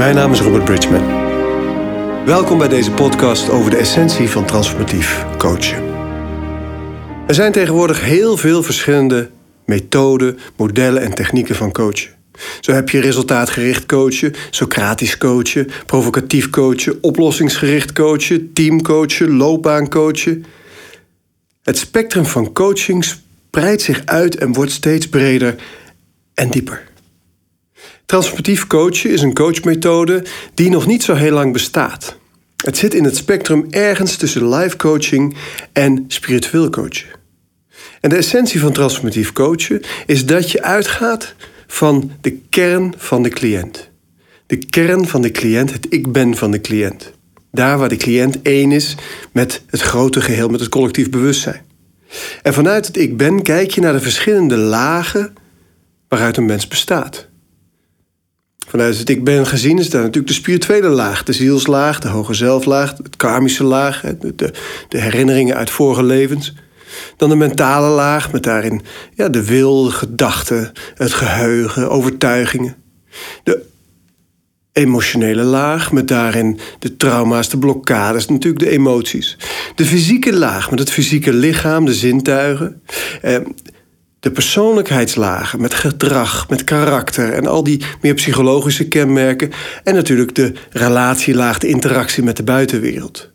Mijn naam is Robert Bridgman. Welkom bij deze podcast over de essentie van transformatief coachen. Er zijn tegenwoordig heel veel verschillende methoden, modellen en technieken van coachen. Zo heb je resultaatgericht coachen, Socratisch coachen, provocatief coachen, oplossingsgericht coachen, teamcoachen, loopbaancoachen. Het spectrum van coaching spreidt zich uit en wordt steeds breder en dieper. Transformatief coachen is een coachmethode die nog niet zo heel lang bestaat. Het zit in het spectrum ergens tussen life coaching en spiritueel coachen. En de essentie van transformatief coachen is dat je uitgaat van de kern van de cliënt. De kern van de cliënt, het ik ben van de cliënt. Daar waar de cliënt één is met het grote geheel, met het collectief bewustzijn. En vanuit het ik ben kijk je naar de verschillende lagen waaruit een mens bestaat. Vanuit het ik ben gezien is daar natuurlijk de spirituele laag, de zielslaag, de hoge zelflaag, het karmische laag, de, de, herinneringen uit vorige levens. Dan de mentale laag met daarin ja, de wil, de gedachten, het geheugen, overtuigingen. De emotionele laag met daarin de trauma's, de blokkades, natuurlijk de emoties. De fysieke laag met het fysieke lichaam, de zintuigen. Eh, de persoonlijkheidslagen met gedrag, met karakter en al die meer psychologische kenmerken. En natuurlijk de relatielaag, de interactie met de buitenwereld.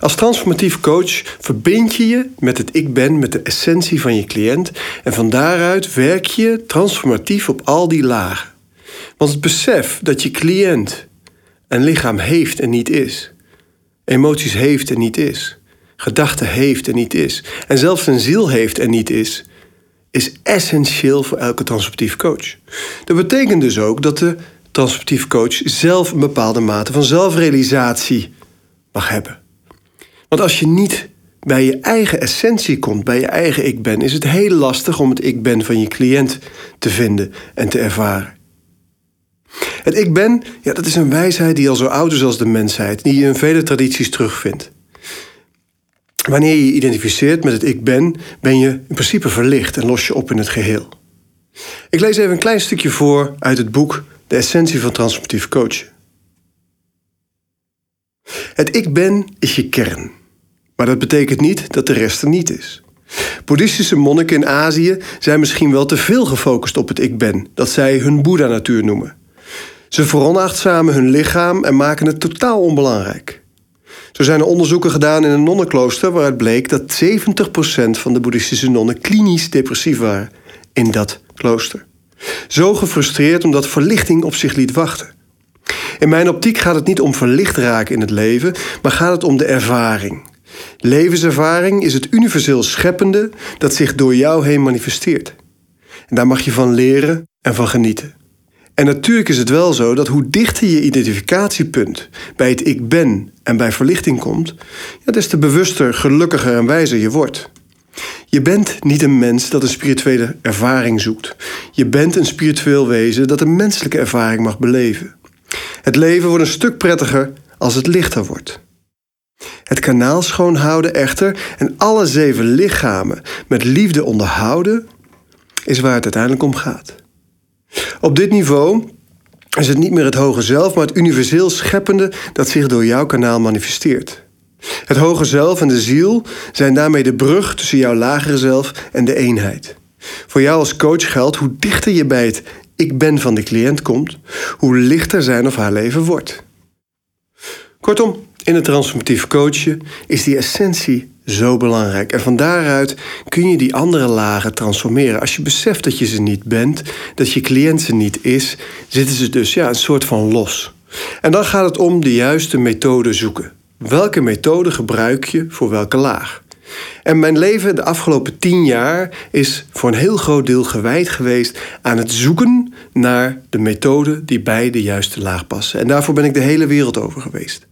Als transformatief coach verbind je je met het ik ben, met de essentie van je cliënt. En van daaruit werk je transformatief op al die lagen. Want het besef dat je cliënt een lichaam heeft en niet is, emoties heeft en niet is, gedachten heeft en niet is, en zelfs een ziel heeft en niet is, is essentieel voor elke transformatief coach. Dat betekent dus ook dat de transformatief coach zelf een bepaalde mate van zelfrealisatie mag hebben. Want als je niet bij je eigen essentie komt, bij je eigen ik ben, is het heel lastig om het ik ben van je cliënt te vinden en te ervaren. Het ik ben, ja, dat is een wijsheid die al zo oud is als de mensheid, die je in vele tradities terugvindt. Wanneer je je identificeert met het ik ben, ben je in principe verlicht en los je op in het geheel. Ik lees even een klein stukje voor uit het boek De Essentie van Transformatief Coachen. Het ik ben is je kern, maar dat betekent niet dat de rest er niet is. Boeddhistische monniken in Azië zijn misschien wel te veel gefocust op het ik ben, dat zij hun Boeddha-natuur noemen. Ze veronachtzamen hun lichaam en maken het totaal onbelangrijk. Zo zijn er onderzoeken gedaan in een nonnenklooster waaruit bleek dat 70% van de boeddhistische nonnen klinisch depressief waren in dat klooster. Zo gefrustreerd omdat verlichting op zich liet wachten. In mijn optiek gaat het niet om verlicht raken in het leven, maar gaat het om de ervaring. Levenservaring is het universeel scheppende dat zich door jou heen manifesteert. En daar mag je van leren en van genieten. En natuurlijk is het wel zo dat hoe dichter je identificatiepunt bij het ik ben en bij verlichting komt, ja, des te bewuster, gelukkiger en wijzer je wordt. Je bent niet een mens dat een spirituele ervaring zoekt. Je bent een spiritueel wezen dat een menselijke ervaring mag beleven. Het leven wordt een stuk prettiger als het lichter wordt. Het kanaal schoonhouden echter en alle zeven lichamen met liefde onderhouden is waar het uiteindelijk om gaat. Op dit niveau is het niet meer het hoge zelf, maar het universeel scheppende dat zich door jouw kanaal manifesteert. Het hoge zelf en de ziel zijn daarmee de brug tussen jouw lagere zelf en de eenheid. Voor jou als coach geldt hoe dichter je bij het ik ben van de cliënt komt, hoe lichter zijn of haar leven wordt. Kortom, in het transformatief coachen is die essentie zo belangrijk. En van daaruit kun je die andere lagen transformeren. Als je beseft dat je ze niet bent, dat je cliënt ze niet is, zitten ze dus ja, een soort van los. En dan gaat het om de juiste methode zoeken. Welke methode gebruik je voor welke laag? En mijn leven de afgelopen tien jaar is voor een heel groot deel gewijd geweest aan het zoeken naar de methode die bij de juiste laag passen. En daarvoor ben ik de hele wereld over geweest.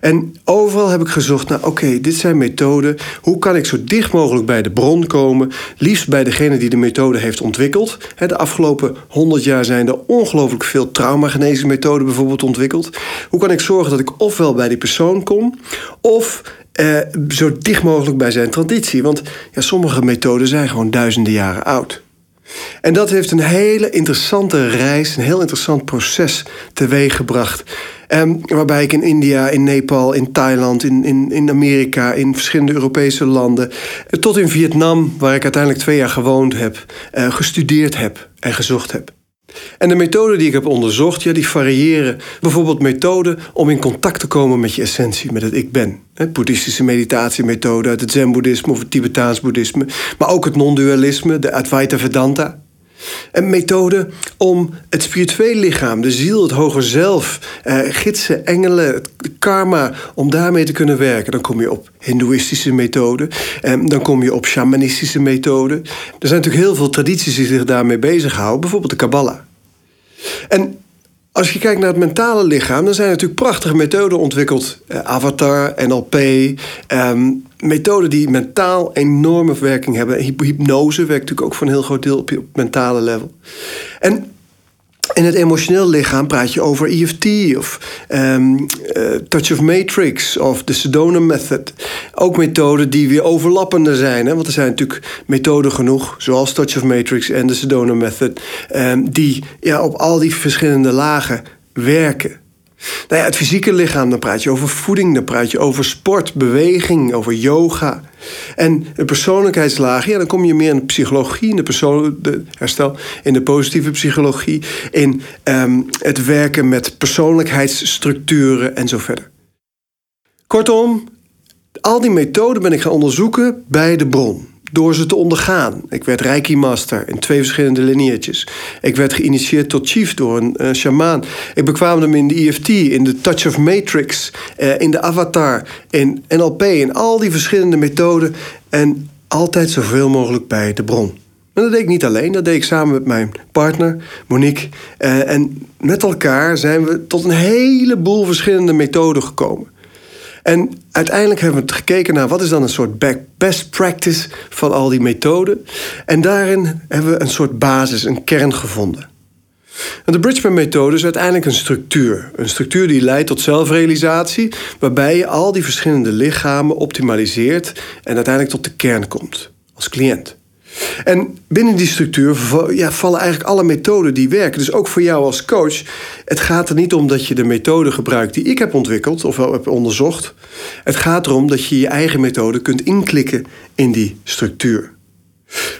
En overal heb ik gezocht naar, oké, dit zijn methoden. Hoe kan ik zo dicht mogelijk bij de bron komen? Liefst bij degene die de methode heeft ontwikkeld. De afgelopen honderd jaar zijn er ongelooflijk veel traumagenezingsmethoden bijvoorbeeld ontwikkeld. Hoe kan ik zorgen dat ik ofwel bij die persoon kom, of eh, zo dicht mogelijk bij zijn traditie? Want ja, sommige methoden zijn gewoon duizenden jaren oud. En dat heeft een hele interessante reis, een heel interessant proces teweeggebracht. Um, waarbij ik in India, in Nepal, in Thailand, in, in, in Amerika, in verschillende Europese landen, tot in Vietnam, waar ik uiteindelijk twee jaar gewoond heb, uh, gestudeerd heb en gezocht heb. En de methoden die ik heb onderzocht, ja, die variëren. Bijvoorbeeld methoden om in contact te komen met je essentie, met het ik ben. Het boeddhistische meditatiemethode uit het zen-boeddhisme of het Tibetaans boeddhisme. Maar ook het non-dualisme, de Advaita Vedanta. Een methode om het spirituele lichaam, de ziel, het hoger zelf, eh, gidsen, engelen, het karma, om daarmee te kunnen werken. Dan kom je op hindoeïstische methoden, en dan kom je op shamanistische methoden. Er zijn natuurlijk heel veel tradities die zich daarmee bezighouden, bijvoorbeeld de Kabbalah. En als je kijkt naar het mentale lichaam, dan zijn er natuurlijk prachtige methoden ontwikkeld. Eh, Avatar, NLP, ehm, methoden die mentaal enorme werking hebben. Hypnose werkt natuurlijk ook voor een heel groot deel op, op mentale level. En in het emotioneel lichaam praat je over EFT of um, uh, Touch of Matrix of de Sedona Method. Ook methoden die weer overlappender zijn. Hè? Want er zijn natuurlijk methoden genoeg, zoals Touch of Matrix en de Sedona Method, um, die ja, op al die verschillende lagen werken. Nou ja, het fysieke lichaam, dan praat je over voeding, dan praat je over sport, beweging, over yoga. En een persoonlijkheidslaag, ja, dan kom je meer in de psychologie, in de, persoon, de herstel, in de positieve psychologie, in um, het werken met persoonlijkheidsstructuren en zo verder. Kortom, al die methoden ben ik gaan onderzoeken bij de bron door ze te ondergaan. Ik werd Reiki Master in twee verschillende lineages. Ik werd geïnitieerd tot chief door een uh, shamaan. Ik bekwaam hem in de EFT, in de Touch of Matrix, uh, in de Avatar, in NLP, in al die verschillende methoden. En altijd zoveel mogelijk bij de bron. En dat deed ik niet alleen, dat deed ik samen met mijn partner, Monique. Uh, en met elkaar zijn we tot een heleboel verschillende methoden gekomen. En uiteindelijk hebben we gekeken naar wat is dan een soort best practice van al die methoden. En daarin hebben we een soort basis, een kern gevonden. En de Bridgman-methode is uiteindelijk een structuur. Een structuur die leidt tot zelfrealisatie, waarbij je al die verschillende lichamen optimaliseert en uiteindelijk tot de kern komt als cliënt. En binnen die structuur ja, vallen eigenlijk alle methoden die werken. Dus ook voor jou als coach. Het gaat er niet om dat je de methode gebruikt die ik heb ontwikkeld of heb onderzocht. Het gaat erom dat je je eigen methode kunt inklikken in die structuur.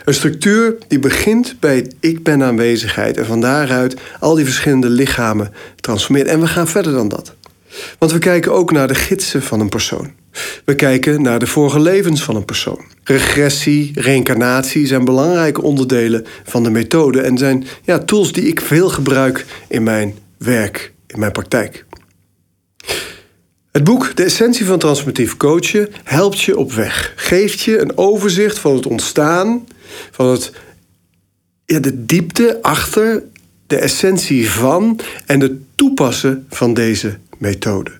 Een structuur die begint bij ik ben aanwezigheid en van daaruit al die verschillende lichamen transformeert. En we gaan verder dan dat. Want we kijken ook naar de gidsen van een persoon. We kijken naar de vorige levens van een persoon. Regressie, reïncarnatie zijn belangrijke onderdelen van de methode en zijn ja, tools die ik veel gebruik in mijn werk, in mijn praktijk. Het boek De Essentie van Transformatief Coachen helpt je op weg. Geeft je een overzicht van het ontstaan, van het, ja, de diepte achter de essentie van en het toepassen van deze methode.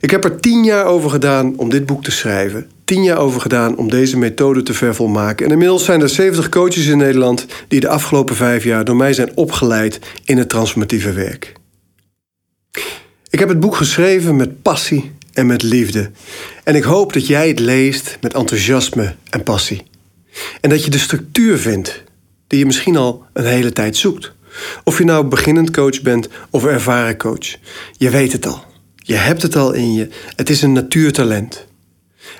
Ik heb er tien jaar over gedaan om dit boek te schrijven. Tien jaar over gedaan om deze methode te vervolmaken. En inmiddels zijn er 70 coaches in Nederland die de afgelopen vijf jaar door mij zijn opgeleid in het transformatieve werk. Ik heb het boek geschreven met passie en met liefde. En ik hoop dat jij het leest met enthousiasme en passie. En dat je de structuur vindt die je misschien al een hele tijd zoekt. Of je nou beginnend coach bent of ervaren coach. Je weet het al. Je hebt het al in je. Het is een natuurtalent.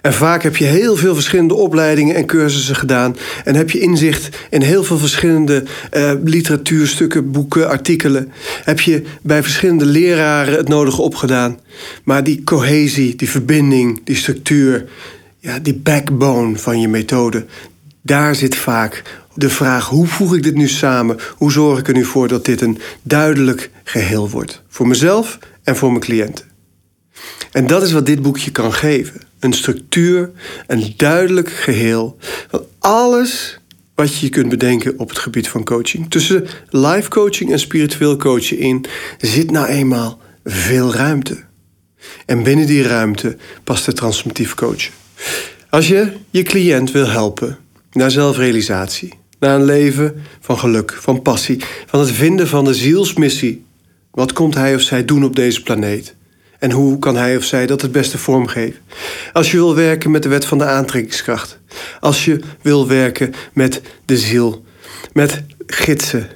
En vaak heb je heel veel verschillende opleidingen en cursussen gedaan. En heb je inzicht in heel veel verschillende uh, literatuurstukken, boeken, artikelen. Heb je bij verschillende leraren het nodige opgedaan. Maar die cohesie, die verbinding, die structuur, ja, die backbone van je methode, daar zit vaak de vraag: hoe voeg ik dit nu samen? Hoe zorg ik er nu voor dat dit een duidelijk geheel wordt? Voor mezelf en voor mijn cliënten. En dat is wat dit boekje kan geven. Een structuur, een duidelijk geheel van alles wat je kunt bedenken op het gebied van coaching. Tussen life coaching en spiritueel coaching in zit nou eenmaal veel ruimte. En binnen die ruimte past de transformatief coachen. Als je je cliënt wil helpen naar zelfrealisatie, naar een leven van geluk, van passie, van het vinden van de zielsmissie. Wat komt hij of zij doen op deze planeet? En hoe kan hij of zij dat het beste vormgeven? Als je wil werken met de wet van de aantrekkingskracht. Als je wil werken met de ziel. Met gidsen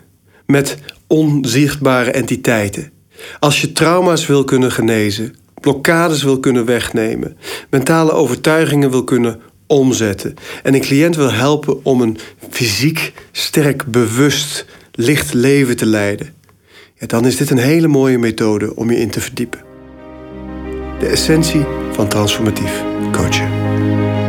met onzichtbare entiteiten. Als je trauma's wil kunnen genezen, blokkades wil kunnen wegnemen, mentale overtuigingen wil kunnen omzetten en een cliënt wil helpen om een fysiek sterk, bewust, licht leven te leiden, ja, dan is dit een hele mooie methode om je in te verdiepen. De essentie van transformatief coachen.